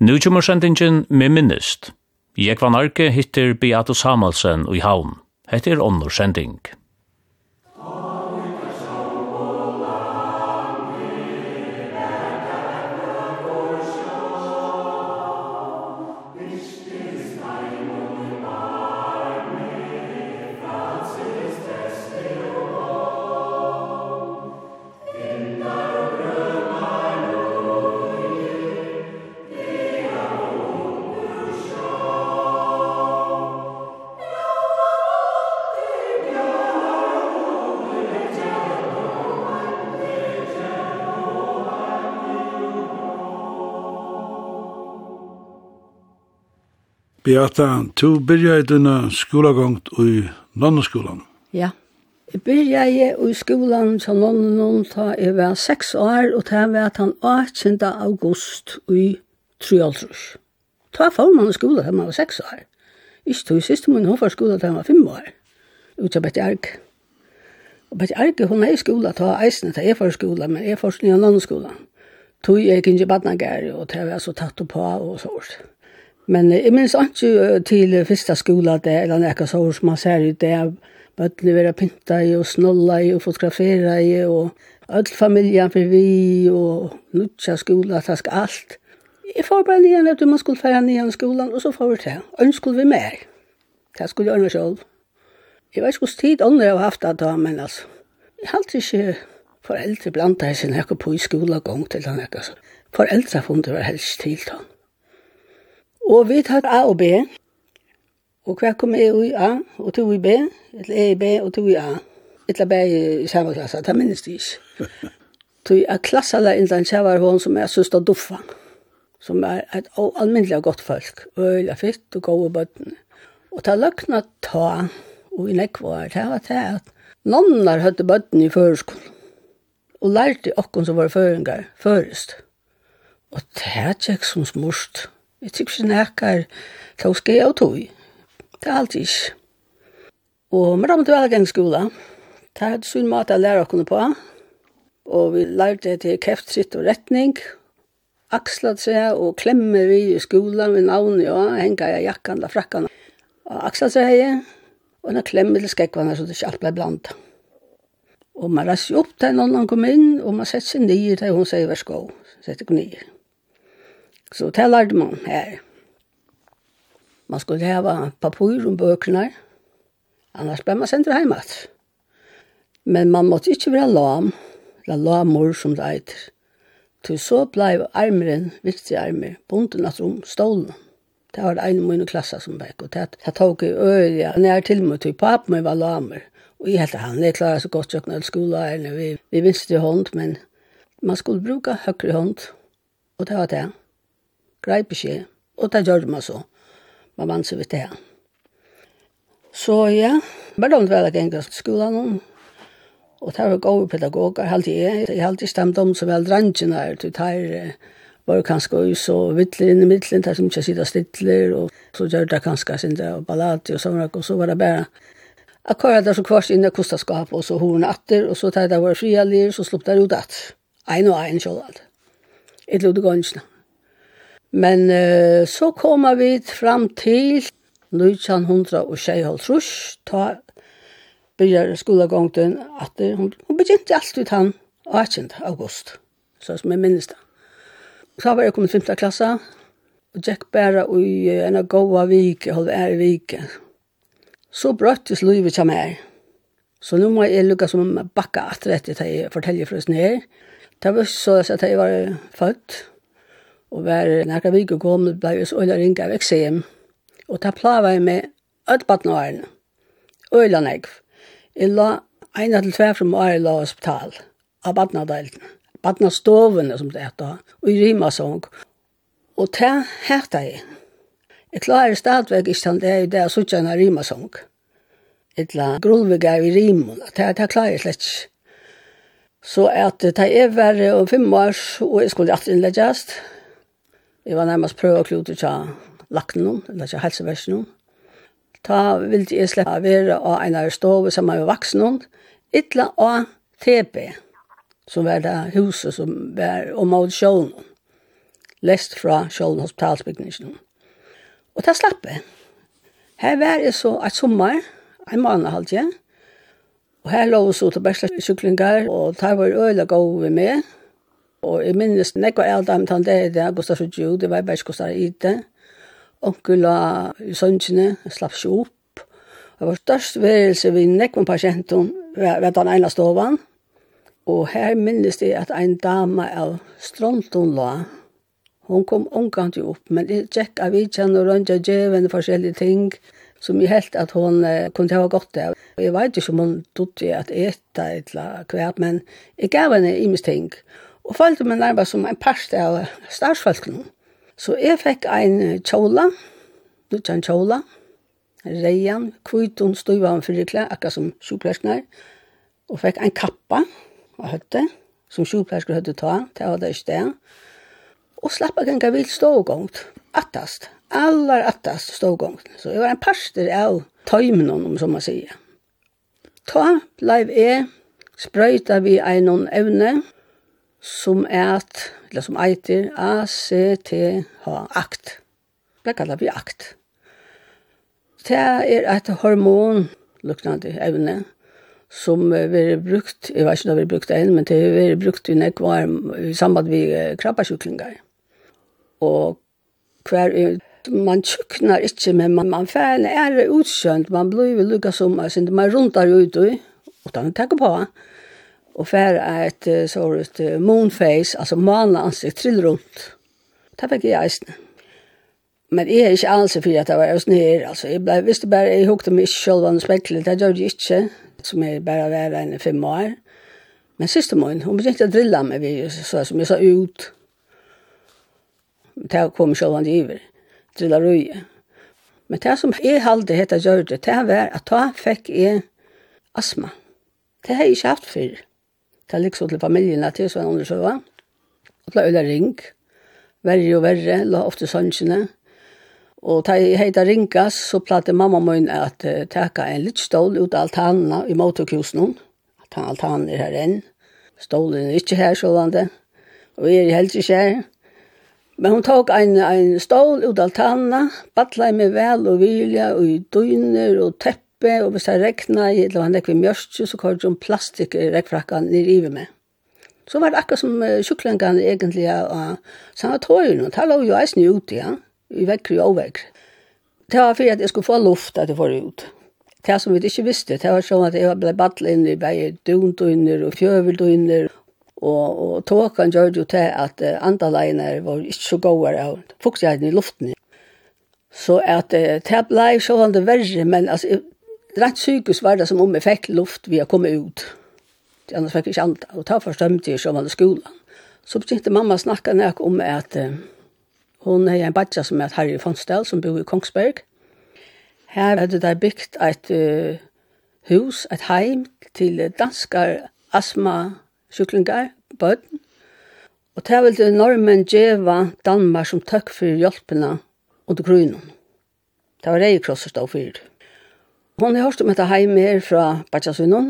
Nu kommer sendingen med minnest. Jeg var narki hittir Beato Samuelsen i havn. Hette er onnur sending. Beata, du byrja i dina skolagångt i nonneskolan. Ja, jeg byrja i skolan som nonnen ta jeg var seks år, og det var den 18. august i Trjaltrus. Ta får man i skolan da man var seks år. Ikke tog siste min hofer skola da man var fem år, ut av Betty Ark. Og Betty Ark, hun er i skola ta eisene til jeg for skola, men jeg for skola til nonneskolan. Tog jeg ikke badnagær, og det var så tatt på og så sånt. Men jeg minns ikke til første skole det, eller noe så som man ser ut det, bøttene være pynta i og snolla i og fotografera i og all familien for vi og nutja skola, task alt. Jeg får bare nian at man skulle færa nian skolan og så får vi til. Ønsk skulle vi mer. Det skulle jeg ønne selv. Jeg vet ikke hos tid andre har haft det da, men altså. Jeg halte ikke foreldre blant deg sin ekko på i skola gong til han ekko. Foreldre fundet var helst til da. Og vi tar A og B. Og hver kom E i A, og to i B, eller E i B, og to i A. Etla B i samme klasse, det minnes de ikke. Så jeg klasser klassala innan kjævar hon som er søsta Duffa, som er et alminnelig godt folk, øyla fitt og gode bøttene. Og ta løkna ta, og i nekvar, det var det at nonnar høyde bøttene i føreskolen. og lærte okkon som var føringar førest. Og det er ikke som smurst. Jeg tykker ikke nekker å jeg og tog. Det er alt ikke. Og med dem til velgangsskola, det er et sunn mat jeg lærer oss på. Og vi lærte til kreftritt og retning, aksla seg og klemmer vi i skolan med navnet og henger jeg jakkan og frakkene. Og aksla seg jeg, og en klemmer til skekvane, så det ikke alt ble blandet. Og man reiser opp til noen han kom inn, og man setter seg nye til hun sier vær skå, setter seg nye. Så det lærte man her. Man skulle hava papur om bøkene, annars ble man sendt hjemme. Men man måtte ikke være lam, eller lamor som det heter. Til så ble armeren, viktig armer, bonden at rom, stålen. Det var det ene mine klasser som ble og det det tok i øye, når jeg til meg til papen min var lamer. Og jeg heter han, jeg klarer så godt jøkken av skolen, vi, vi visste hånd, men man skulle bruke høyre hånd, og det var det greip ikke, og det gjør man så. Man vant seg vidt det. Så ja, bare om det var det gengå skolen om, og det var gode pedagoger, helt jeg, jeg helt i stemt om som vel drangene er, til det var kanskje også vittler inn i midtelen, der som ikke sitter stidler, og så gjør det kanskje sin det, og ballati og sånn, og så var det bare akkurat der så kvart inn i kostaskap, og så horen atter, og så tar det var fria så slupp der ut at, ein og ein kjølalt. Et lukte gansene. Men uh, så koma vi fram til 1956, ta byrjar skolagongten at hun, hun begynte ut han 18. august, så som jeg minnes det. Så var jeg kommet 5. klasse, og gikk bare i en av gåa vike, halv ære vike. Så brøttes livet til meg. Så nu må jeg lukka som bakka atrettet til jeg forteller for oss ned. Det var så at jeg var født, og var nærkere vik og kom, ble vi så øyla ringa av eksem, og ta plava jeg med ødbatten og æren, øyla negv. Jeg la eina til tver som æren la hospital, av badnadelten, badnastovene som det heter, og i rimasong, og ta hætta jeg. Jeg klarer stadigvæk ikke til det er det jeg sutja en rimasong, Et la grulvig er i rimon. at det, det klarer jeg slett ikke. Så at det er verre om fem år, og jeg skulle alltid innleggjast, Jeg var nærmest prøve å klode til lakten noen, eller til helseversen noen. Ta ville jeg slippe å være av en av stove som var vaksen noen, ytla av TP, som var det huset som var om av sjålen, lest fra sjålen hospitalsbygningen. Og ta slapp jeg. Her var jeg så et sommer, en måned halvt igjen, og her lå så til bæsla syklinger, og der var øyla gode med, Og jeg minnes nekva er dem tann det, det er Gustaf og Jude, det var bare Gustav Gustaf i det. Onkel og sønnene slapp seg opp. Det var størst værelse vi nekva pasienten ved den ene stovan. Og her minnes det at ein dame av Stronton la. hon kom omkant jo opp, men jeg tjekk av vidtjen og rønja djeven forskjellige ting som jeg helt at hon eh, kunne ha godt av. Jeg vet ikke om hun trodde at etta et eller kvart, men jeg gav henne imens ting. Og og følte meg nærmest som en parst av starsfolkene. Så jeg fikk en kjola, nødvendig kjola, reian, kvitun, støyvann fyrikle, akkurat som sjukplersner, og fikk en kappa av høtte, som sjukplersker høtte ta, til å ha det i det. Og slapp av ganga vilt stågångt, attast, allar attast stågångt. Så jeg var en parster av tøymen, om som man sier. Ta, blei jeg, sprøyta vi en evne, som at, eller som eitir, ACTH, akt. Det kallar vi akt. Det er et hormon, luknande evne, som vi brukt, jeg vet ikke om vi har brukt det enn, men det vi brukt i nekvar i samband med krabbasjuklingar. Og hver man tjuknar ikke, men man, man færne er utsjønt, man blir lukka som, man rundar ut og utan å tenke på, og fer et ett sådant moonface, altså manla ansikt, trill rundt. Det var jag eisen. Men jeg er ikke alls for at jeg var sånn her. altså. Jeg ble, visste bare, jeg hukte meg ikke selv om spekler, det gjør jeg ikke, som jeg bare var enn fem år. Men siste måned, hun begynte å drille meg, vi, så, som jeg sa ut. Det kom selv om det iver, drilla røye. Men det som jeg halde hette gjør det, det var at da fikk jeg astma. Det har jeg ikke haft før til liksom til familien til, så en andre søva. Og til øyla ring. Verre og verre, la ofte sønnskene. Og ta jeg heita ringas, så platte mamma min at uh, teka en litt stål ut av altanene i motorkusen. At han altanen er her enn. Stålen er ikke her, sålande. Og jeg er helt ikke her. Men hun tok en, en stål ut av altanene, battla i meg vel og vilja, og i døgner og tepp oppe, og hvis det regna, eller han rekk vi så kom det en plastik i rekkfrakkan nir iver med. Så var det akkurat som sjuklengan egentlig av sanatorien, og tala jo eisen ute, ja, i vekkri og ovekri. Det var fyrir at jeg skulle få luft at jeg får ut. Det som vi ikke visste, det var sånn at jeg ble badlet inn i bare dunduinner og fjøvelduinner, og, og tåkan gjør jo til at andaleiner var ikke så gode av fuktigheten i luften. Så at det så sånn det verre, men altså, Rett sykehus var det som om jeg fikk luft ved å komme ut. Annars fikk jeg ikke andre. Og ta forstømte jeg som alle skolen. Så begynte mamma å snakke nek om at uh, hun er en badja som er Harry Fonstel, som bor i Kongsberg. Her hadde der bygd et uh, hus, et heim, til danskar astma sjuklingar, bøtten. Og det ville normen djeva Danmark som tøkk for hjelpene under grunnen. Det var reikrosser stå for. Hon har hørt om dette hjemme her fra Batjasunnen.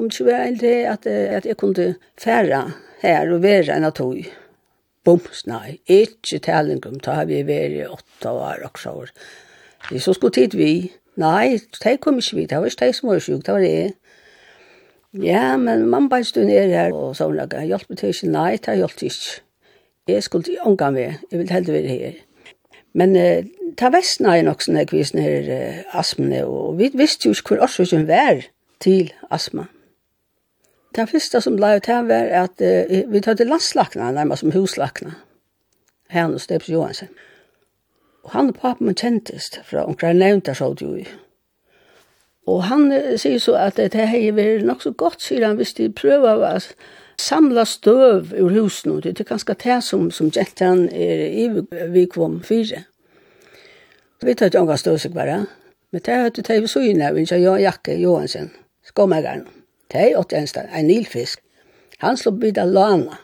Om det ikke var det at, at jeg kunne fære her og være en av tog. Bums, nei, ikke taling om det har vi vært i åtte år og så år. Det så skulle tid vi. Nei, det kom ikke vi, det var ikke det som var sjuk, det var det. Ja, men man bare stod ned her og sånn laget. Hjelp meg til ikke, nei, det har hjulpet ikke. Jeg skulle ikke omgang med, jeg vil heller være her. Men eh, ta vestna er nok sånne kvisen her eh, astmene, og vi visste jo ikke hvor årsøkjen var til astma. Det første som ble ut her var at eh, vi tar til landslakna, nærmest som huslakna, her hos Steps Johansen. Og han og papen min kjentes fra omkring nevnta så det jo i. Og han eh, sier så at det her har vært nok så godt, sier han, hvis de prøver å samla støv ur husen, det er ganske det som, som gentan er i vikvom fire. Vi tar ikke omgang seg bare, men det er det vi så inn av, ikke jeg, Jakke Johansen, skommergaren. Det er åtte enstad, en nilfisk. Han slår bidda lana.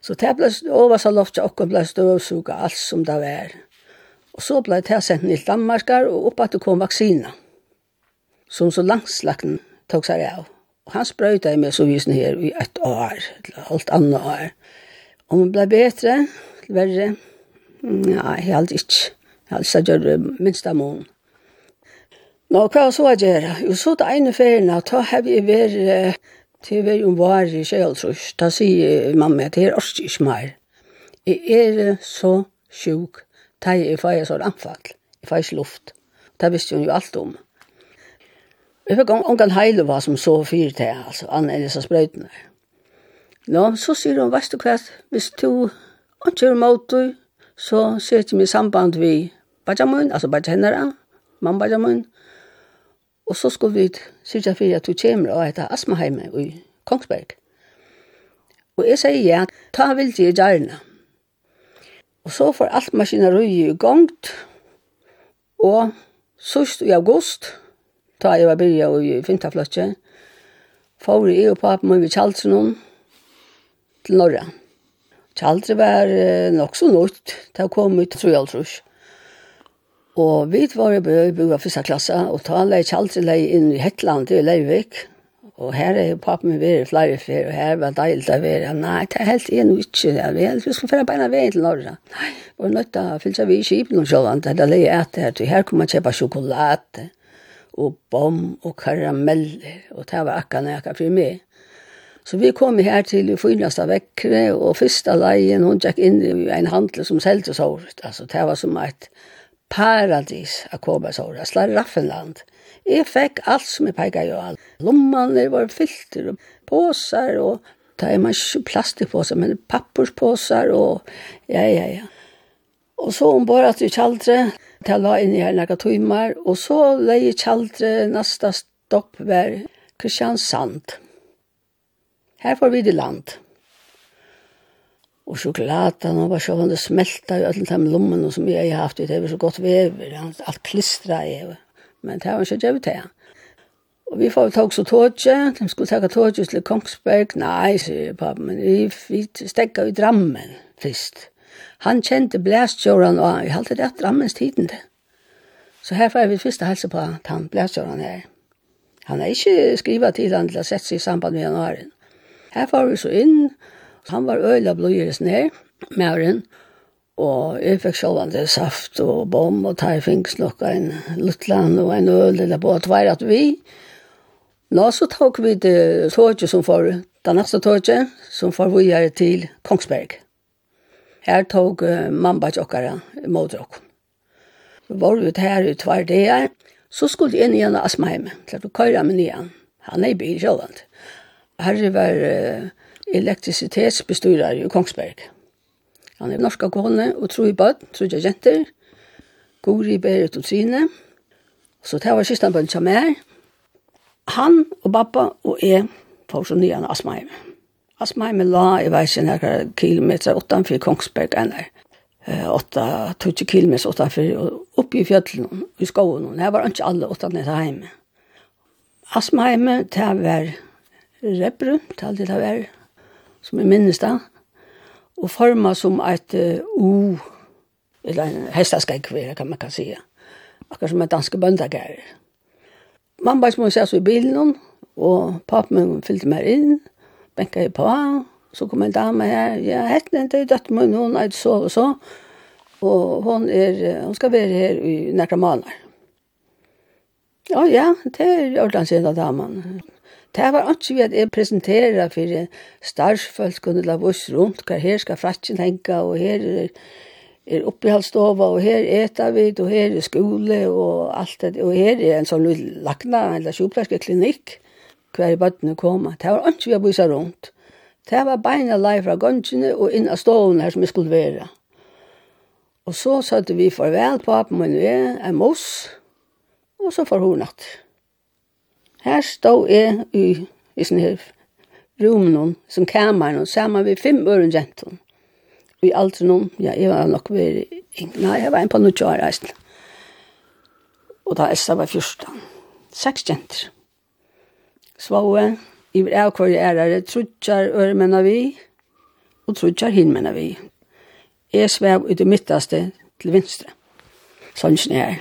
Så det ble over seg lovt, og ble støvsuga alt som det var. Og så ble det sendt til Danmark, og oppe at det kom vaksina, som så langslakten tok seg av. Og han sprøyta i meg så visen her i ett år, eller alt annet år. Om det ble bedre, verre, ja, helt ikke. Jeg hadde ikke gjør det minst av mån. Nå, hva var så å gjøre? Jo, så det ene ferien, da har vi vært til vi om var i kjøltrus. Da sier mamma at det er også ikke mer. Jeg er så sjuk, da jeg får jeg anfall. Jeg får ikke luft. Det visste hun jo alt om. Mm Jeg fikk ongan heile var som så fyrt til, altså, annet enn disse sprøytene. Nå, så sier hun, veist du hva, hvis du ikke er mot deg, så setter vi samband vi Bajamun, altså Bajanera, mann Bajamun, og så skulle vi sørge for at du kommer og heter Asmaheime i Kongsberg. Og jeg sier ja, ta vil i gjerne. Og så får alt maskineriet i gongt, og sørst i august, ta jeg var byrja i Fintafløtje, Får jeg og papen min ved noen til Norra. Kjaldre var eh, nok så nødt til å komme ut, tror jeg, tror Og vi var i bøy, bøy av første klasse, og ta lei Kjaldre lei inn i Hetland, i Leivik. Og her er papen min ved flere fyr, og her var deilig å være. Nei, det er helt en ikke, ja. vi helt, vi skulle føre beina veien til Norra. Nei, og nødt til å fylle seg vi i Kipen og sjåvann, det er det leie etter her, til her kunne man kjøpe sjokolade, og bom og karameller, og det var akka nekka for med. Så vi kom her til i finaste vekkre, og første leien, hun gikk inn i en handel som selte såret. Altså, det var som et paradis av kåbæsåret, slag raffenland. Jeg fikk alt som jeg pekka jo alt. Lommene var filter og påsar, og det er man ikke plastikpåser, men papperspåser, og ja, ja, ja. Og så ombord at vi kjaldre, til la inn i her noen timer, og så leie kjaldre neste stopp ved Kristiansand. Her får vi det land. Og sjokoladen og bare sjående smelta i alle de lommene som jeg har haft det, var så godt vever, alt klistra i. Men det var ikke det vi tar. Og vi får ta også tåtje, de skulle taka tåtje til Kongsberg. Nei, sier pappa, men vi, vi stekka i Drammen først. Han kjente blæstjåren, og jeg halte det etter ammens tiden det. Så her får jeg vil første helse på at han blæstjåren her. Han er ikke skrivet til han til å sette seg i samband med januaren. Her får vi så inn, han var øyla blodgjøres ned, mæren, og jeg fikk sjålvande saft og bom og ta i fingsnokka en luttland og en øl eller på tvær at vi. Nå så tok vi det tåget som får, det neste tåget, som får vi til Kongsberg. Her tog uh, mamma tjokkara mot dere. Vi var ute her i tvær dager, så skulle jeg inn igjen av Asmaheim, til at vi køyre med igjen. Han er i bil, sjålant. Her var uh, elektrisitetsbestyrer i Kongsberg. Han er norska kone og tro i bad, tro i jenter, Gori, Berit og Trine. Så det var siste han bønnsja med. Han og pappa og jeg får så nye av Asmaheim. Altså, meg med la, i vet ikke noen kilometer utenfor Kongsberg, enn er. Åtta, tutsi kilometer utenfor, og oppe i fjallet, i skoven, og her var ikke alle utenfor til hjemme. Asmaime, det var Rebrum, det var det var, som jeg minnes da, og forma som et U, eller en hestaskegg, kan man kan si, akkurat som en danske bøndagær. Mamma som må se så i bilen, og papen min fyllte meg inn, benka jeg på, så kom en dame her, ja, hetten det er døtt med noen, jeg og så, og hon er, hon skal være her i nekra. Ja, ja, det er ordentlig damen. Det var ikke vi at jeg presenterer for starsfølg og la oss rundt, hva her skal fratjen henge, og her er, er oppihaldsstova, og her eter vi, og her er skole, og alt det, og her er en sånn lagna, eller sjukpleiske klinikk hver bøttene koma. Det var ikke vi å bysa rundt. Det var beina lei fra gongene og inn av stående her som vi skulle være. Og så satte vi farvel på appen min ved, en mos, og så får hun natt. Her stod jeg i, i sin her rummen, som kameran, sammen med fem øren jenten. Og i alt noen, ja, jeg var nok ved, nei, jeg var en på noe kjøreisen. Og da Essa var 14. Seks jenter svåe, i avkvarje ærare, trutjar øre menna vi, og trutjar hin menna vi. Jeg svev ut i midtaste til vinstre. Sånn er.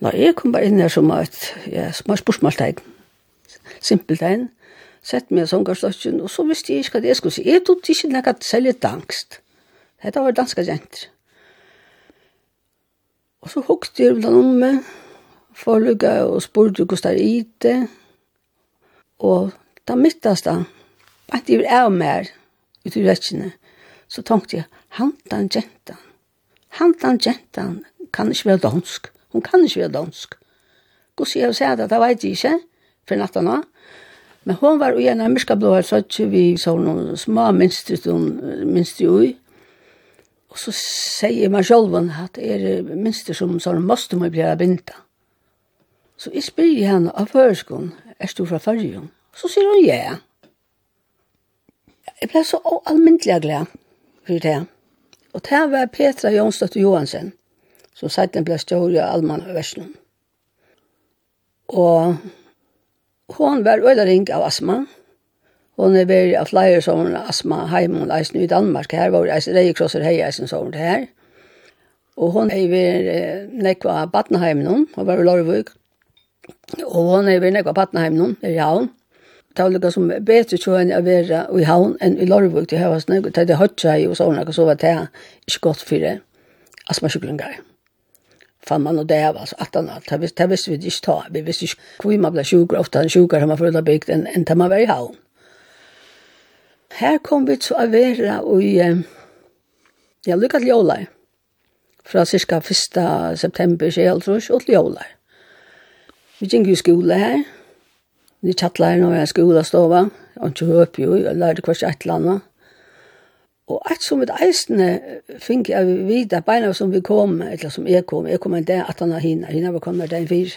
Når jeg kom bare inn her som et ja, spørsmålstegn, simpeltegn, sett meg som garstokken, og så visste jeg ikke hva det skulle si. Jeg tog ikke noe særlig dangst. Dette var danska jenter. Og så hukte jeg blant om meg, forlugga og spurte hvordan det er i det, Og da det da, at jeg er av mer ut i rettjene, så tenkte jeg, han den jentan, han den jentan kan ikke være dansk, hun kan ikke være dansk. Hvordan sier jeg å si det, det vet jeg ikke, for natten nå. Men hun var igjen av myrskablå her, så ikke vi så noen små minst hun minst i. Og så sier meg selv at det er minst som sånn måste man bli av. Så jeg spyr henne av førskolen, er du fra fargen? Så sier hun ja. Jeg ble så allmyndelig glad for det. Og det var Petra Jonstøtt Johansen, som siden ble større av Alman og Versnum. Og hon var øyla av astma. Hon er veri av flere som astma heimen eisen i Danmark. Her var eisen reiekrosser hei eisen som det her. Og hon er veri nekva badneheimen hon, og var i Lorvøk. Og hon er vinnig av Patnaheimnon, er i havn. Det var lukka som betre tjo enn å være i havn enn i Lorvuk til høyvast nøy. Det er høyt seg og sånn, og så var det ikke godt for astmasjuklingar. Fann man og det var altså alt annet. Det visste vi ikke ta. Vi visste ikke hvor man ble sjukker, ofte han sjukker som man følte bygd enn en man var i havn. Her kom vi til å være i, ja, lukka til jólai. Fra cirka 1. september, 2012, og til jólai. Vi gikk i skole her. Vi tjattla her når jeg skola stova. Og ikke høp jo, jeg lærte hver seg et eller annet. Og alt som et eisende fikk jeg vite, beina som vi kom, eller som jeg kom, jeg kom en dag at han har hinna, hinna var kommet den fyr.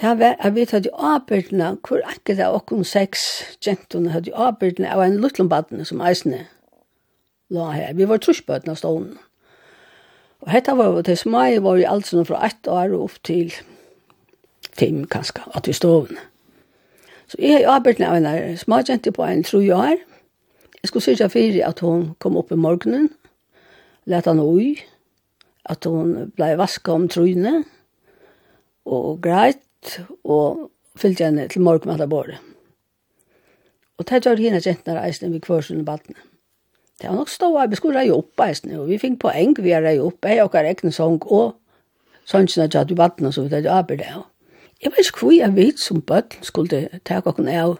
Det var, jeg vet at de avbyrdene, hvor ikke det var okken seks gentene, hadde de avbyrdene av en lutlombaddene som eisende la her. Vi var trusbøtene av stålen. Og dette var det smai var i alt sånn fra ett år opp til fem kanskje, at vi stod. Så jeg har arbeidet med en småkjente på en tro år. Jeg skulle sørge for at hun kom opp i morgenen, lette han ui, at hun ble vasket om trynet, og greit, og fyllte henne til morgen med båret. Og det gjør henne kjentene reisende ved kvørsene badene. Det var nok stå av, vi skulle reie opp reisende, og vi fikk poeng ved å reie opp, jeg og egne sång, og sånn som jeg gjør til badene, så vi tar arbeid det også. Jeg vet ikke hvor jeg vet som bøtten skulle ta kokken av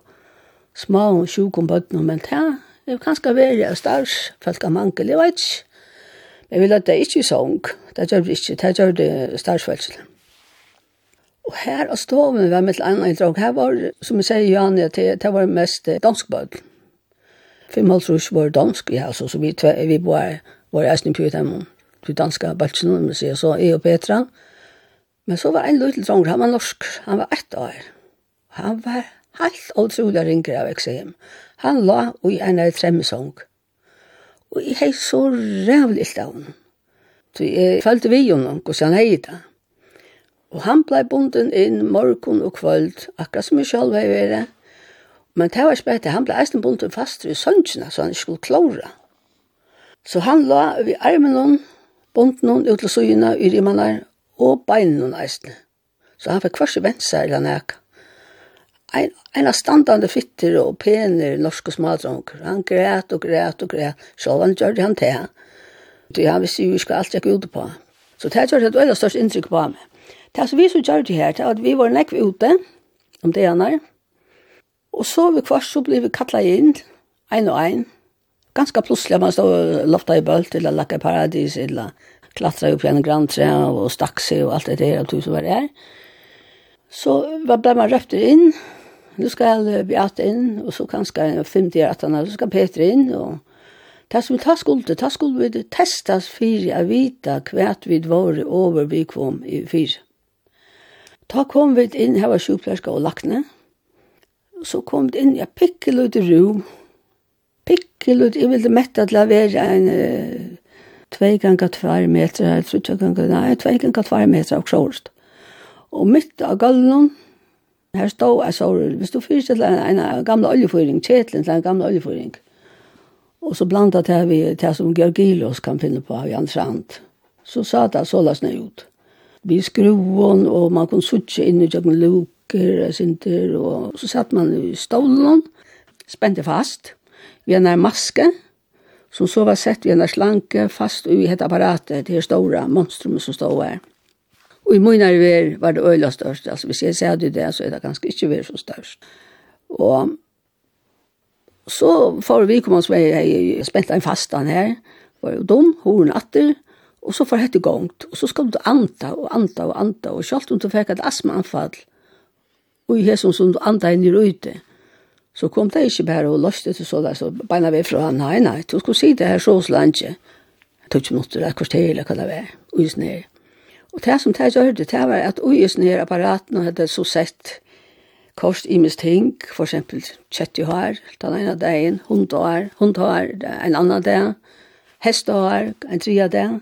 små og sjuk om bøtten, men det er kanskje veldig av stars, folk av mangel, jeg vet ikke. Men jeg vil vi lette ikke i sång, det gjør det ikke, det gjør det starsfølselen. Og her av stoven var mitt annet i drag, her var, som jeg sier, Jan, det det var mest dansk bøtten. Fem halvtrus var dansk, ja, så, så vi, tve, vi var, var eisen i pjøtemmen, til danske bøtten, så jeg og Petra, og Men så var en liten dronk, han var norsk, han var ett år. Han var helt utrolig ringer av eksem. Han la i en av tremmesong. Og jeg hei så rævlig av honom. Så jeg følte vi jo noen, hvordan han hei det. Og han blei bunden inn morgen og kvöld, akkurat som jeg selv hei vært. Men det var spett, han blei eisen bunden fast i sønnsina, så han ikke skulle klare. Så han la i armen noen, bunden noen ut til søgina, i rimannar, og beinen beinene eisne. Så han fikk hversi ventsar eller nek. Ein, en av standande fitter og pener norske smadronker. Han græt og græt og græt. Så han gjør det han til. Det han visste jo ikke alt jeg gikk på. Så det gjør det et veldig størst inntrykk på meg. Det som vi så gjør det her, det at vi var nekk ute om det han er. Og så vi kvart så ble vi kattlet inn, ein og ein. Ganske plutselig man stod og lofta i bølt, eller lakka i paradis, eller klatra upp på en grannträd och stack sig och allt det där, och tusen vad det är. Så ble man röpt in. Nu ska Beate in och så kanske til at han så ska Peter in och Det som vi tar skulde, tar skulde vi testas fire, a vita kvært vi våre over vi kom i fire. Ta kom vi inn, her var sjukplerska og lakne. Så kom vi inn, ja, pikkel ut i ro. Pikkel ut, jeg ville mette til å være en uh, 2 ganger 2 meter, eller 3 ganger, nei, 2 ganger 2 meter av kjørst. Og midt av gallen, her stod jeg så, hvis du fyrstiller en, en gamle oljefyring, kjetlen til en gamle oljefyring, og så blandet jeg vi til som Georgilos kan finne på av Jan Strand, så sa det så løsne ut. Vi skruvån, og man kunne suttje inn i jøkken luker, sinter, og så satt man i stolen, spente fast, vi har nær maske, som så var sett i en slanke fast i ett apparatet, det här stora monstrum som stod her. Og i mina revir var det øyla størst, altså hvis jeg ser det, så er det ganske ikke vi så størst. Og så får vi komme oss med, jeg spent en fastan her, var jo dum, horen atter, og så får hette gongt, og så skal du anta og anta og anta, og selv om du fikk et astmaanfall, og i hesson som du anta inn i røyte, Så kom det ikke bare og løste til så der, så beina vi fra, han, nei, nei, du skulle si det her så hos landet. Jeg tog ikke minutter, jeg kvarter eller hva det var, uisen her. Og det som det gjør det, det var at uisen her apparaten hadde så sett kost i mis ting, for eksempel kjøtt i hår, den ene dagen, hund hår, hund hår, en annen dag, hest hår, en tredje dag,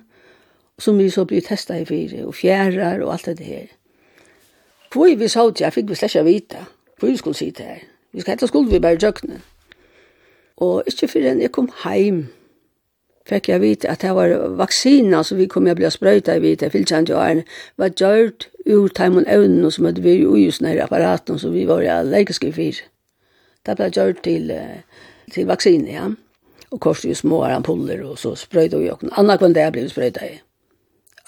som vi så blir testet i fire, og fjærer og alt det her. Hvor vi så til, jeg fikk vi slett ikke vite, hvor vi skulle si det her. Vi skal hette skuld vi bare djøkne. Og ikke før jeg kom heim, fikk jeg vite at det var vaksina som vi kom jeg ble sprøyta i vite, jeg fylkjent jo er, var gjørt ur teimen evnen som hadde vært ui hos nær apparaten som vi var allergiske fyr. Det ble gjørt til, til vaksine, ja. Og korset jo små ampuller, og så sprøyta vi åkken. Anna kunne det ble sprøyta i.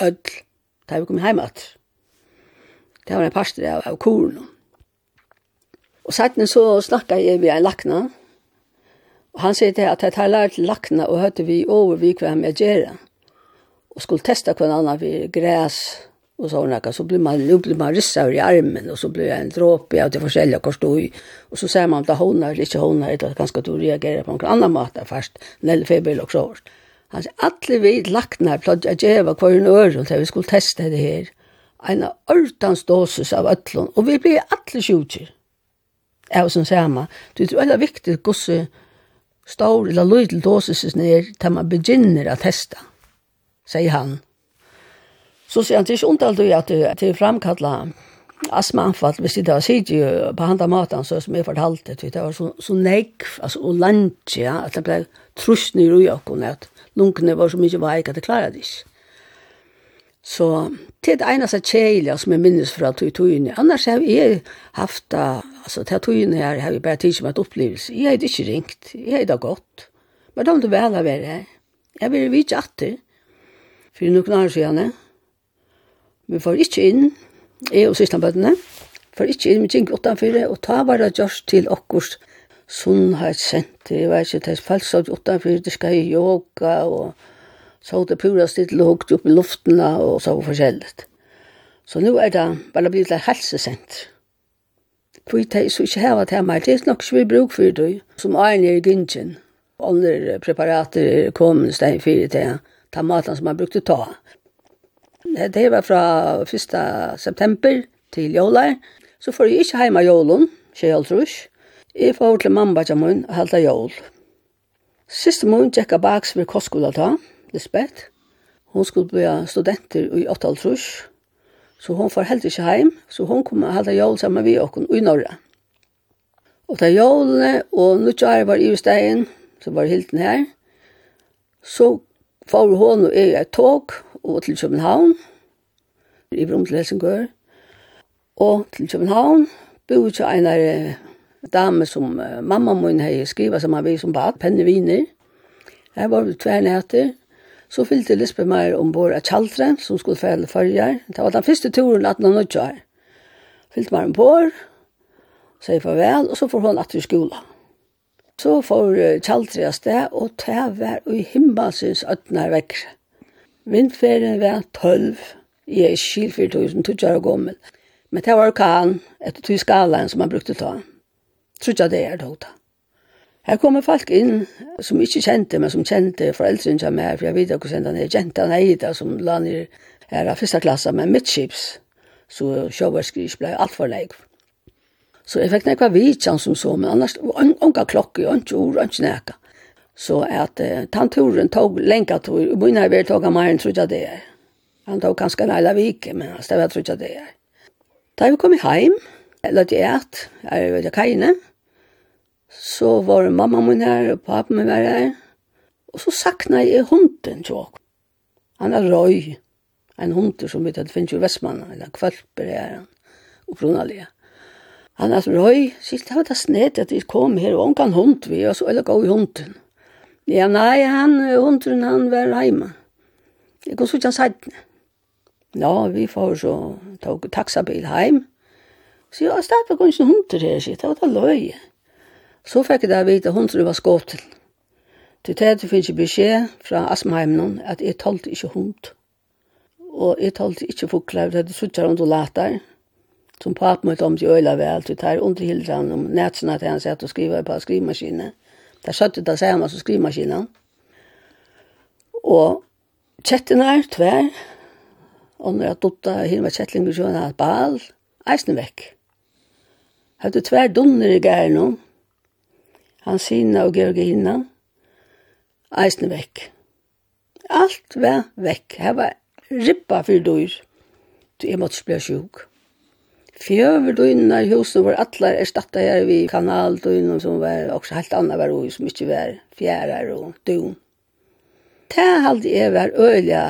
Ødl, da vi kom heim at. Det var en parster av, av koren. Og sattene så snakket jeg med en lakna, og han sier til at jeg tar lært lakna og hørte vi over vi hva med gjøre, og skulle testa hva annan vi græs og sånn, så blir man, nu blir man risset i armen, og så blir det en dråpe av de forskjellige hvor stod i, og så ser man om det hånda eller ikke hånda eller ganske du reagerer på noen annen måte først, Nelle feber og så. Han sier, alle vi lakna her, platt jeg gjeva hver en øre til vi skulle testa det her, en ordans dosis av ötlun, og vi blir alle sjukker av som sama. Det er veldig viktig hvordan stor eller lydel dosis er til man begynner å testa, sier han. Så sier han, det er ikke ondalt du at det er framkalla astmaanfall, hvis det da sidig på handa maten, så som jeg fortalte, det var så, så negv, altså, og ja at det ble trusner i okken, at lunkene var så mye veik at det klarer det ikke. Så det er det eneste kjeile som jeg minnes fra tog togene. Annars har jeg haft altså, til togene her har vi bare tid som et opplevelse. Jeg hadde ikke ringt, jeg hadde godt. Men det var vel å være her. Jeg ville vite at det. for noen år siden. Vi får ikke inn, jeg og siste bøttene, får ikke inn, vi gikk utenfor, og ta bare Josh til okkurs sunnhetssenter, jeg vet ikke, det er falsk utenfor, det skal i yoga, og så det pura stille og hukte opp i luften, og så forskjellig. Så nå er det bare blitt et helsesenter. Hvor de så ikke hava til meg, det er nok ikke vi bruk for det, som egen er i gynsjen. Andre preparater er kommet stein fire til ta maten som man brukte ta. Det var fra 1. september til jolær. Så får jeg ikke hjemme jolen, ikke jeg tror Jeg får til mamma til min og halte jol. Siste måned gikk jeg baks ved kostskolen ta, Lisbeth. Hun skulle bli studenter i 8. Så hon får helt ikke heim, så hon kom og halda jól sammen med oss i Norge. Og da jólene og nuttjare var i stegen, så var hilden her, så får hon og jeg et tog og til København, i brom til Helsingør, og til København, bo ikke en av dame som mamma min hei skriva som han vi som bad, penne viner. Her var vi tvernætter, Så fyllte Lisbeth Meier ombord av Kjaldre, som skulle fære følger. Det var den første turen 1890 år. Fyllte meg ombord, sier farvel, og så får hun atter i skolen. Så får Kjaldre av sted, og det var i himmelsens ødner vekk. Vindferien var 12. Jeg er skil 4000, tog jeg gammel. Men det var kan, etter tog skalaen som man brukte ta. Tror ikke det er det hodet. Her kommer folk inn som ikke kjente, men som kjente foreldrene som er, for jeg vet ikke hvordan det er jenta det, som lander her av første klasse med midtskips, så sjåverskrisk ble alt for leik. Så jeg fikk nekva vidtjan som så, men annars, unga klokke, unga ord, unga neka. Så at uh, tanturen tog lenka tur, og begynner vi tog av meg enn trodde det er. Han tog ganske en vike, men han stedet trodde det er. Da vi kom heim, eller til et, er det kajene, Så var mamma min her, og pappa min var her. Og så sakna jeg hunden til åk. Han er røy. En hund som vet at det finnes jo vestmann, eller kvalper er han, og opprunalige. Han er røy, sier det var det snedet at jeg kom her, og han kan hund vi, og så er det gå i hunden. Ja, nei, han, hunden, han var heima. Jeg kom så ikke han sættene. Ja, vi får så tog taxabil heim. Så jeg har stedet på kanskje hunder her, sier det var det løy. Så fikk jeg da vite hundre var skått til. Til det jeg fikk beskjed fra Asmaheimen at jeg talte ikke hund. Og jeg talte ikke fukler, det er suttet rundt og later. som papen måtte om til øyla vel, til det er underhildre han om nætsene til han sett og skriver på skrivmaskinen. Det er satt ut det samme som skrivmaskinen. Og kjetten er tvær, og når jeg dotta hirma kjettlinger, så var det et bal, eisen vekk. Hadde tvær dunner i gæren om, Hansina og Georgina, eisne vekk. Alt var vekk. Her var rippa for dyr, til jeg måtte bli sjuk. Fjøver Fjöverdøynene i husen var atler erstatta her vi kanaldøynene som var også helt annet var ui som ikke var fjærer og døgn. Det halde jeg var øyla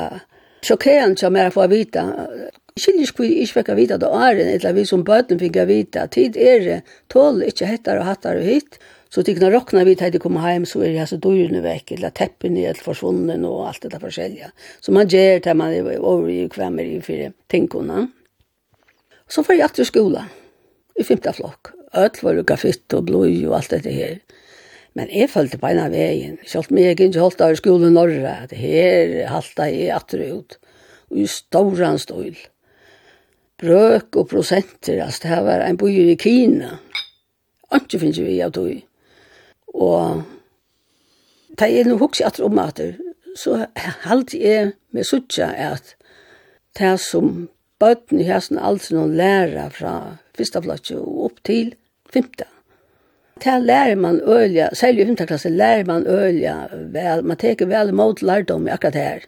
sjokkerende som jeg får vite. Skiljer skvi ikke fikk vite det åren, eller vi som bøten fikk vite. Tid er det, tål ikke hettar og hattar og hitt, Så det kunne råkne vid att det kommer hjem, så er det altså dyrene vekk, eller teppene er helt försvunnen och allt det där försälja. Så man gjør det man er over i kvemmer i fire tingene. Så får jeg til skola i femte flokk. Øtl var det kaffett og blod og alt det her. Men jeg følte på en av veien. Selv om jeg ikke holdt av skolen Norge, at her halte jeg atter ut. Og i ståran stål. Brøk og prosenter, altså det her var en bøyer i Kina. Ikke finnes vi av tog. Og da jeg nå husker at om at så halte jeg med suttja at det som bøtten i hesten alltid noen lærer fra første plass og opp til femte. Det lærer man ølja, særlig i femta klasse lærer man ølja vel, man teker vel mot lærdom i akkurat her.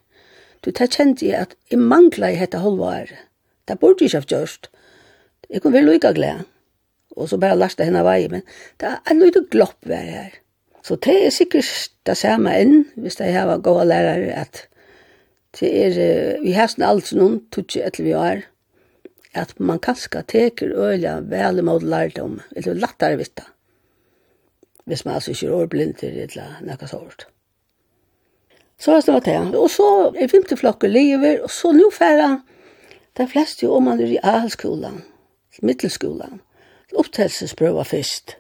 Du, det kjente jeg at jeg mangla i dette halvåret. Det burde jeg ikke ha gjort. Jeg kunne være lykke glede og så bare lasta henne vei, men det er en liten glopp vær her. Så det er sikkert det samme enn, hvis det har var gode lærere, at det er, vi har sånn alt noen, tutsi etter vi er, at man kanskje teker øyla vel mot lærdom, eller lattare vitt da, hvis man altså ikke er årblinter, eller noe sånt. Så er det snart det. Og så er femte flokker lever, og så nå færre, de fleste jo om man er i alskolen, middelskolan til opptelsesprøva først.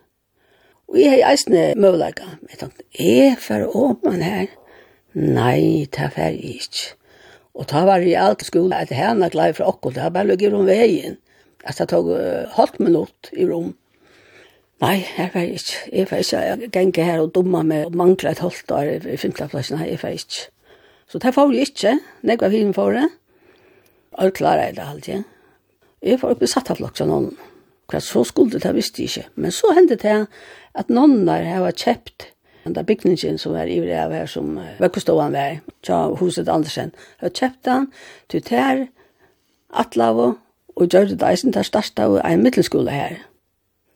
Og jeg har eisne møvleika. Jeg tenkte, er for åpne her? Nei, det er for ikke. Og ta var i alt skolen at henne glei fra okko, det har bare lukket om veien. At det tog uh, halvt minutt i rom. Nei, jeg var ikke. Jeg var ikke. Jeg gikk her og dumma meg og mangler et halvt år i femteplassen. Nei, jeg var ikke. Så det får jeg ikke. Nei, hva fint får det. Og klarer jeg det alltid. Jeg får oppe satt av flokk, sånn. Hva så skulle det, visste jeg ikke. Men så hendte det at noen der har kjøpt den der bygningen som var ivrig av her, som vekkoståan var, tja huset Andersen, har kjøpt den til ter, atlavo, og gjør det eisen der største av en middelskole her.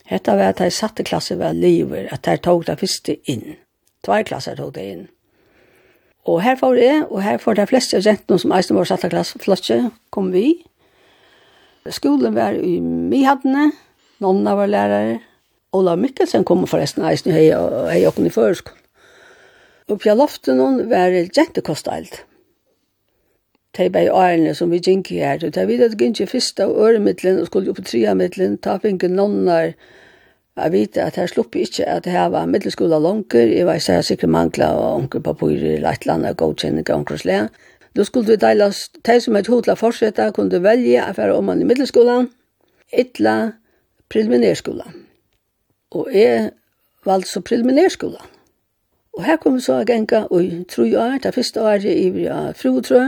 Hetta var at jeg satte klasse var liver, at jeg tog det første inn. Tvær klasser tog det inn. Og her får jeg, og her får de fleste av jentene som eisen var satte klasse, flotje, kom vi, skolen var i Mihattene, nonna var lærere, Ola Mikkelsen kom forresten eisen hei og hei okken i føreskolen. Og på loftet noen var jentekosteilt. De bei årene som vi gikk her, og de videre at gikk i fyrsta og øremiddelen og skulle opp i triamiddelen, ta finke nonnar, jeg vet at her sluppe ikke at det her var middelskola langer, jeg var sikkert mangla og onker papirer, leitlanda, godkjenninger, onkerslega, Då skulle vi deila de som er hodla fortsetta kunne velge å være om man i middelskolan, ytla preliminærskolan. Og jeg valgte så preliminærskolan. Og her kom vi så genga i tro år, det første året i vi av frutrø,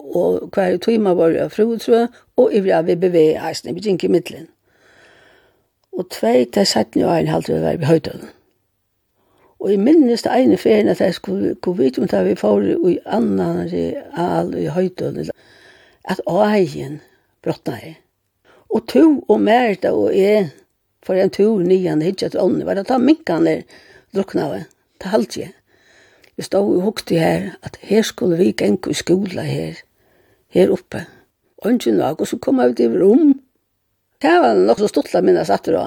og hver tøyma var av frutrø, og i vi av VBV-eisen, vi gikk i middelen. Og tvei til 17 år halvt vi var i høytøden. Og i minnes det ene ferien at jeg skulle gå vidt om det vi får i annan real i høytøvn, at ågen brottna jeg. Og to og Merta og jeg, for en to nian hitja til ånden, var det ta minkane drukna av, ta halvtje. Jeg stod og hukte her, at her skulle vi gengå i skola her, her oppe. Og ikke nok, og så kom jeg ut i rom. Det var nok så stortla minnes etter å.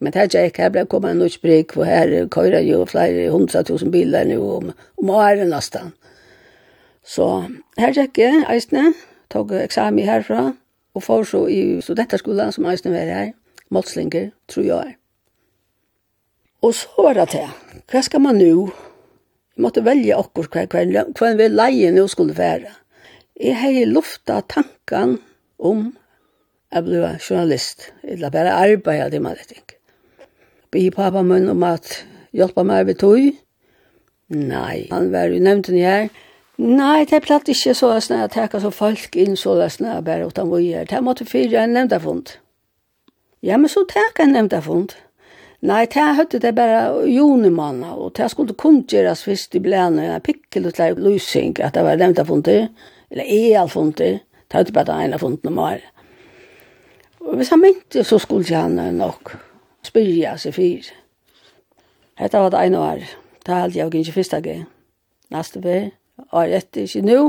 Men det er ikke, her ble kommet en nutsprik och här köra ju flera hundratusen bilar nu om, om åren nesten. Så her gick jag eisne, tog eksamen herfra, og får så i studenterskolen som eisne var her, Målslinger, tror jeg är. Och så var det til, hva skal man nå? Vi måtte velge akkur hver, hver, hver vi leie nu skulle være. Jeg hei lufta tankan om jeg ble journalist. Jeg la bare arbeida det med det ting be pappa min om at hjelpa meg ved tog. Nei, han var jo nevnt den her. Nei, det er platt ikke så at jeg så folk inn så at jeg bare utan jeg er. Det måtte fyre en nevnta fund. Ja, men så takka en nevnta fund. Nei, det høyde det bare junemanna, og det skulle kundgjeras visst i blæne, en pikkel og slag lysing, at det var nevnta funder, eller eal funder, det høyde bare det av funder om året. Og hvis han mente, så skulle han nok spyrja seg fyr. Hetta var det ene år. Det halde jeg ikke første gang. Neste vei, Og jeg etter, ikke nå.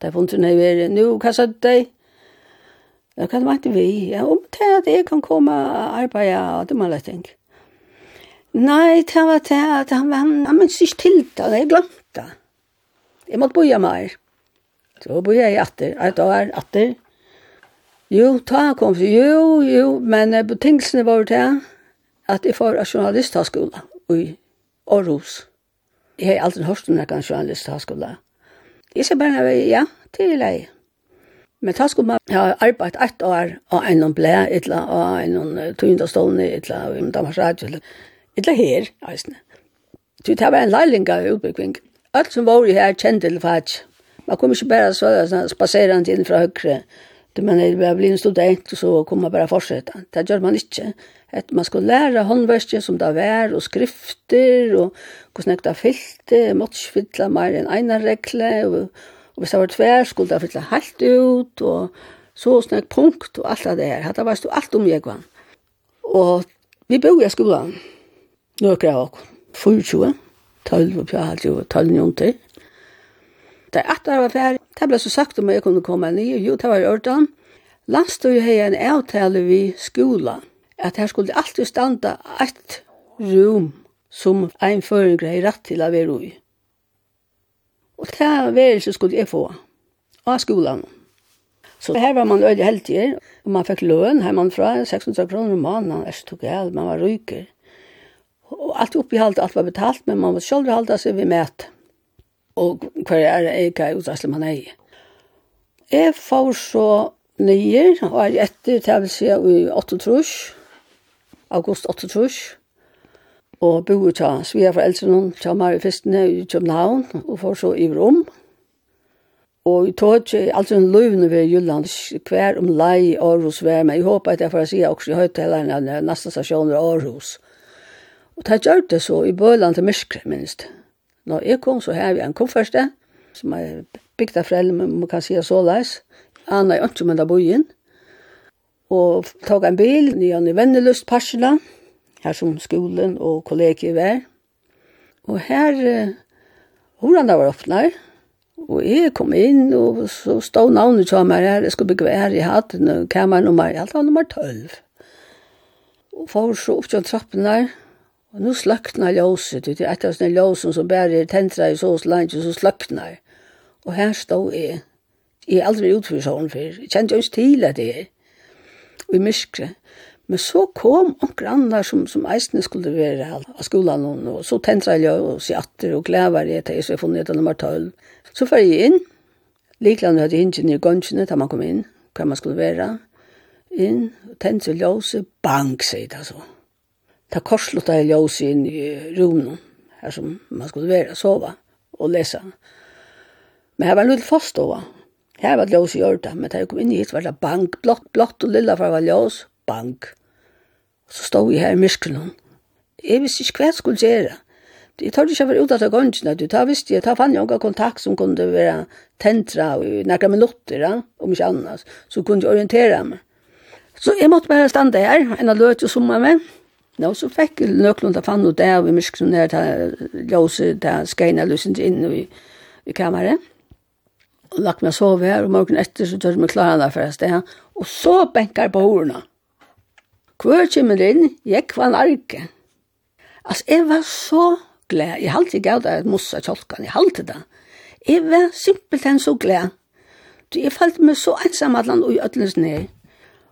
Det er funnet nøy vei, nå. hva sa du deg? Ja, hva ikke vi, ja, om det at jeg kan komme og arbeide, og det må jeg tenke. Nei, det var det at han var, han minns ikke til det, jeg glemte det. Jeg måtte boja mer. Så boja jeg etter. et år etter. Jo, ta kom, jo, jo, men betingelsene var det, at jeg får journalisthøyskola i Aarhus. Jeg har alltid hørt om noen journalisthøyskola. Jeg sa bare, ja, til jeg. Men da skulle man ha arbeidt ett år av en noen blæ, etla, av en noen tøyndastående, eller av en Danmarks Radio, eller, etla her, eisne. Så det var en leiling av utbyggving. Alt som var her kjente til fag. Man kom ikke bare så spaserende inn fra høyre, Det man är bli en student och så kommer man bara fortsätta. Det gör man inte. Att man ska lära handverket som det är och skrifter och hur snäckt det Man måste fylla mer än ena regla och, och hvis det var tvär skulle det fylla helt ut och så snäckt punkt och allt det här. Det var stå allt om jag vann. Och vi bor i skolan. Några av oss. 24, 12 och 12 och 12 och 12 Det är att det var färre Det ble så sagt om jeg kunne komme ned, jo, det var i orden. Landstøy har en avtale ved skolen, at her skulle alltid standa et rum som en føring har rett til å være i. Og det værelse skulle jeg få av skolen. Så her var man øyde heldig, og man fikk løn hjemmefra, 600 kroner om måneden, jeg tok jeg, man var ryker. Og alt oppi halt, alt var betalt, men man var selv halda seg ved mæt og hver er det jeg er utdagslig man er i. Jeg får så nye, og er etter, til jeg vil si, i 8 trus, august 8 trus, og bor til Svea for eldre noen, til meg i festene i København, og får så i Rom. Og i tog ikke alltid en løvende ved Jylland, hver om lei i Aarhus vær, men jeg håper at jeg får si også i høyttalerne, neste stasjoner i Aarhus. Og det gjør det så i Bøland til Myskre, minst. Nå, jeg kom, så har vi en kofferste, som er bygd av foreldre, men man kan si så leis. Anna er ikke med av bojen. Og tog en bil, nye i Vennelust, parsela, her som skolen og kollegiet var. Og her, hvordan det var åpnet, og jeg kom inn, og så stod navnet til meg her, jeg skulle bygge her i hatt, kammer nummer, jeg hadde nummer 12. Og for så opp til trappen der, Og nu sløkna ljóset, det er et av sånne ljósen som bare er tentra i sås landet, så sløkna. Og her stod jeg. Jeg er aldri utfyrt sånn før. Jeg kjente jo ikke til at jeg er. Og i myskre. Men så kom onker andre som, som eisene skulle være av skolan, og så tentra jeg ljós i atter og glæver jeg til, så jeg funnet etter nummer 12. Så fyrir jeg inn, Likland hadde jeg hingen i gønsjene da man kom inn, hva man skulle være. Inn, tentra ljóset, bang, sier det altså ta korslutta i ljós inn i rummet, her som man skulle være, sova og lesa. Men her var en lille forståa. Her var ljós i hjørta, men da jeg kom inn hit var det bank, blått, blått og lilla for var ljós, bank. Og så stod jeg her i myskelen. Jeg visste ikke hva jeg skulle gjøre. Jeg tar ikke være ut av gønnsene, du tar visst, jeg tar fann jo kontakt som kunne være tentra i nærkere minutter, om ikke annars, så kunne jeg orientere meg. Så jeg måtte bare stande her, en av løt som sommer med, Nå, så fikk jeg nøklund av fann og det og vi i ned til ljøse til skeina løsent inn i, i kameret. Og lagt meg sove her, og morgen etter så tør meg klara der for et sted. Og så benker jeg på ordene. Hvor kommer inn, jeg kvann arke. Altså, jeg var så glad. Jeg halte ikke av det at mossa tjolkan, jeg halte det. Jeg var simpelthen så glad. Jeg følte meg så ensam at han og i ned.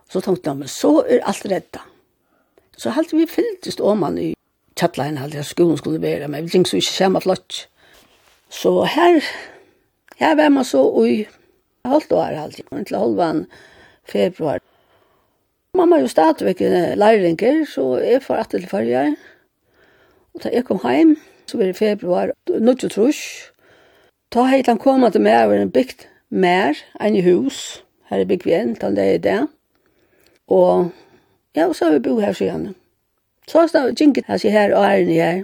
Så tenkte jeg, men så er alt redda. Så halte vi fylltist åman i tjattlein halte jeg skolen skulle være, men vi tenkte så ikke samme flott. Så her, her var man så i halvt år halte jeg, til halvan februar. Mamma er jo stadigvæk læringer, så jeg får att til farger. Og da jeg kom så var det februar, nødt tror trus. Ta heit han kom til meg over en bygd mer enn i hus. Her er bygd vi en det er det. Og Ja, og så har vi bo her siden. Så har jeg gjenket her her og æren her.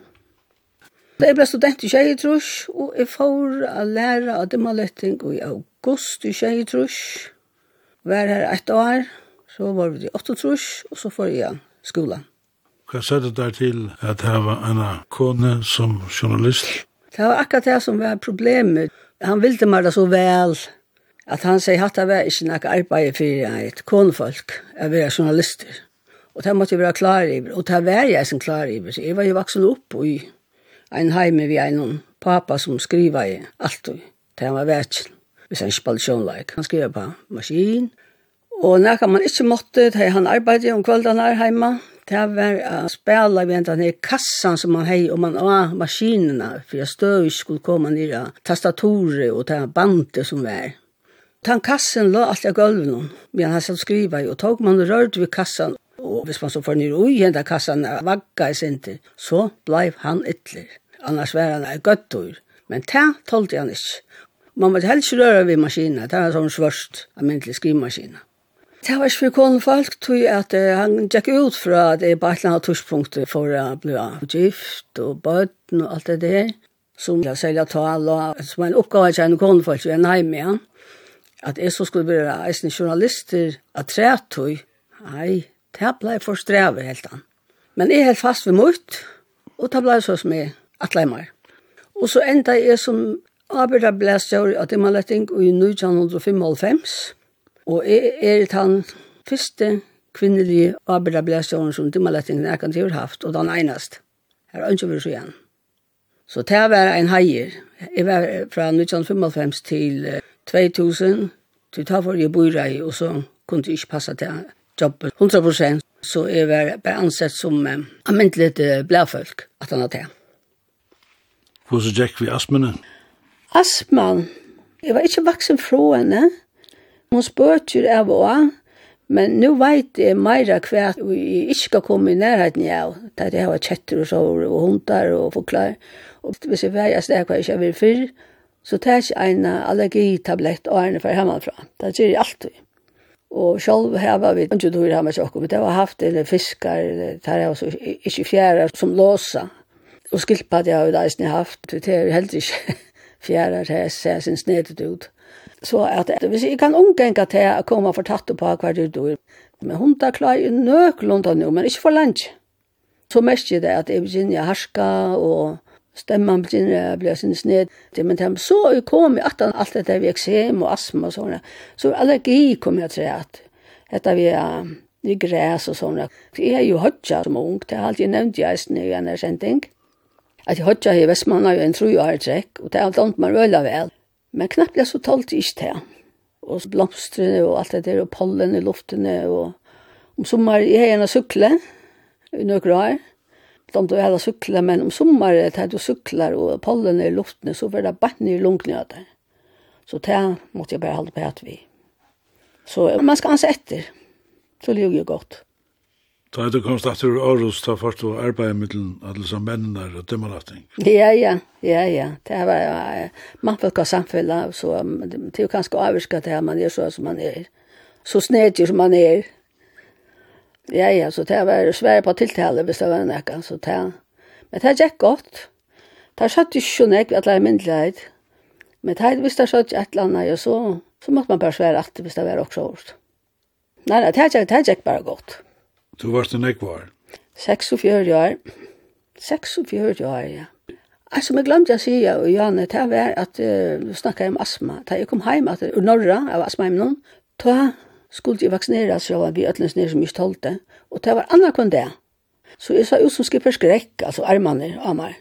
Da jeg ble student i trus og jeg får å lære av dimmaletting i august i trus. Vær her ett år, så var vi i Åttetrus, og så får jeg skolan. Hva sa det der til at det var en kone som journalist? Det var akkurat det som var problemet. Han ville meg det så vel at han sier at det var ikke noe arbeid for et konefolk, jeg var journalister. Og det måtte jeg være klar i, og det var jeg som klar i. Så jeg var jo vaksen opp i en heime vi en pappa som skriva i alt. Det var vekk, hvis han spalte sjånleik. Han skriva på maskin. Og når man ikke måtte, da han arbeidde om kvelden her heima, det var å spela ved den her kassan som man hei, og man av maskinerna, for jeg støv skulle komme ned av tastatorer og det bandet som var. Den kassen lå alltid av gulven, men han satt skriva i, og tog man rørt ved kassan, Og hvis man så får ned ui henda kassan av vagga i sinti, så blei han ytler. Annars var han ei gøttur. Men det tålte han ikke. Man måtte helst røre ved maskina, det var sånn svørst, almindelig skrivmaskina. Det var ikke for konen folk, tog at uh, han gikk ut fra at det på et eller annet for å bli gift og bøtten og alt det der, som jeg selja tal og som en oppgave til en konen folk, er nei med han, at jeg så skulle være eisen journalister at trætøy, nei, Det blei for streve, helt han. Men jeg held fast ved mot, og det ble så som jeg atleimer. meg. Og så enda jeg som arbeider blei større at jeg må lette inn i 1995, og jeg er den første kvinnelige arbeiderblæstjåren som dimmerlettingen jeg kan til haft, og den eneste. Her er ikke vi så igjen. Så det var en heier. Jeg var fra 1995 til 2000, til ta for jeg bor i, og så kunne jeg ikke passe til jobbet 100 prosent, så jeg var bare ansett som eh, amintelig eh, blæfolk, at han hadde det. Hvor så gikk vi astmene? Astman, jeg var ikke vaksen fra henne. Hun spørte jo av og men nå vet jeg mer hva jeg ikke skal komme i nærheten av, der jeg har kjetter og sår og hundar og forklare. Og hvis jeg var jeg sted hva jeg ikke vil fyr, så tar jeg ikke en allergitablett og ærne for hjemmefra. Det gjør jeg alltid. Og selv her var vi ikke dyr hava med men det var haft eller fiskar, det er hava ikke ikkje som låsa. Og skilpa det har vi da eisne haft, er tar ikke ikkje til jeg ser sin snedet ut. Så at hvis jeg kan omgenga til å komme for tatt på hver dyr dyr, men hun tar klar i nøklunda nu, men ikke for lunch. Så mest er det at jeg begynner harska og stemmen begynner å bli sin sned Det, min temp. Så kom jeg at alt dette vi eksem og astma og sånne. Så allergi kom jeg til at dette vi er i græs og sånne. Jeg er jo hodja som ung, det har alltid nevnt jeg i en erkjenting. At jeg hodja i Vestmanna jo en tru år trekk, og det er alt annet man røyla vel. Men knappt jeg så talt ikke til. Og blomstrene og alt det der, og pollen i luftene, og om sommer, jeg er en av sykle, i noen år, om du heller sykler, men om sommeren tar du sykler og pollen i luften, så blir det bare ned i lungene av det. Så det måtte jeg bare holde på at vi. Så man skal anse etter. Så det gjør gott. godt. Da er du kommet etter Aarhus, da først du arbeidet med alle som mennene og dømmerlatting. Ja, ja, ja, ja. Det var jo, man folk av samfunnet, så det er jo ganske avvirket det her, man er så som man er. Så snedig som man er. Ja, ja, så det var svære på tiltale hvis det var nekka, så det Men det gikk godt. Det satt ikke så nekk at det er myndelighet. Men det visste jeg satt et eller annet, og så, så måtte man bare svære at hvis det var også hårdt. Nei, nei, det gikk, det gikk bare godt. Du varst en nekk var? 46 år. 46 år, ja. Alltså men glömde jag säga och Janne det var att uh, snakket om astma. Da jag kom hem att ur norra av astma hem noen, Ta skulle jeg vaccineras så vi øtlens nere som jag tolte. Och det var annet kvann det. Så jeg sa ut som skipper skräck, alltså armene av meg.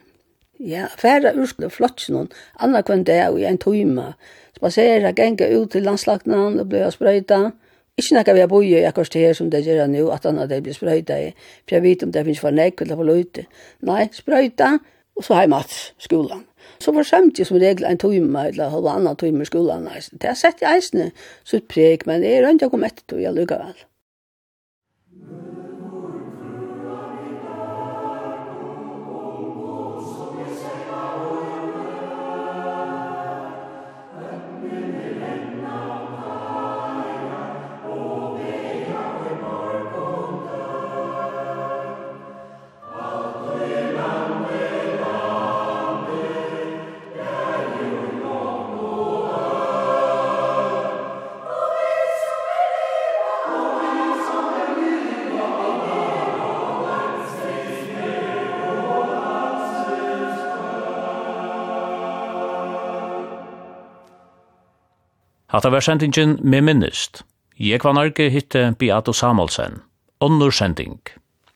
Ja, færre urskulle flott någon, annet kvann det och jag en tøyme. Spasere, genge ut till landslagnan och blöja sprøyta. Ikke nekka vi har boi i akkurat til her som det gjør nu, at han hadde blitt sprøyta i, for jeg vet om det finnes for nekk eller for løyte. Nei, sprøyta, og så har jeg mat skolan. Så var jeg som regel en tøyme, eller halvannan tøyme i skolan. Det har sett i eisene, så preg, men jeg rønte jeg kom etter tøy, jeg lukket vel. Hatta var sendingen med minnest. Jeg var nærke hitte Beato Samuelsen. Onnur sending.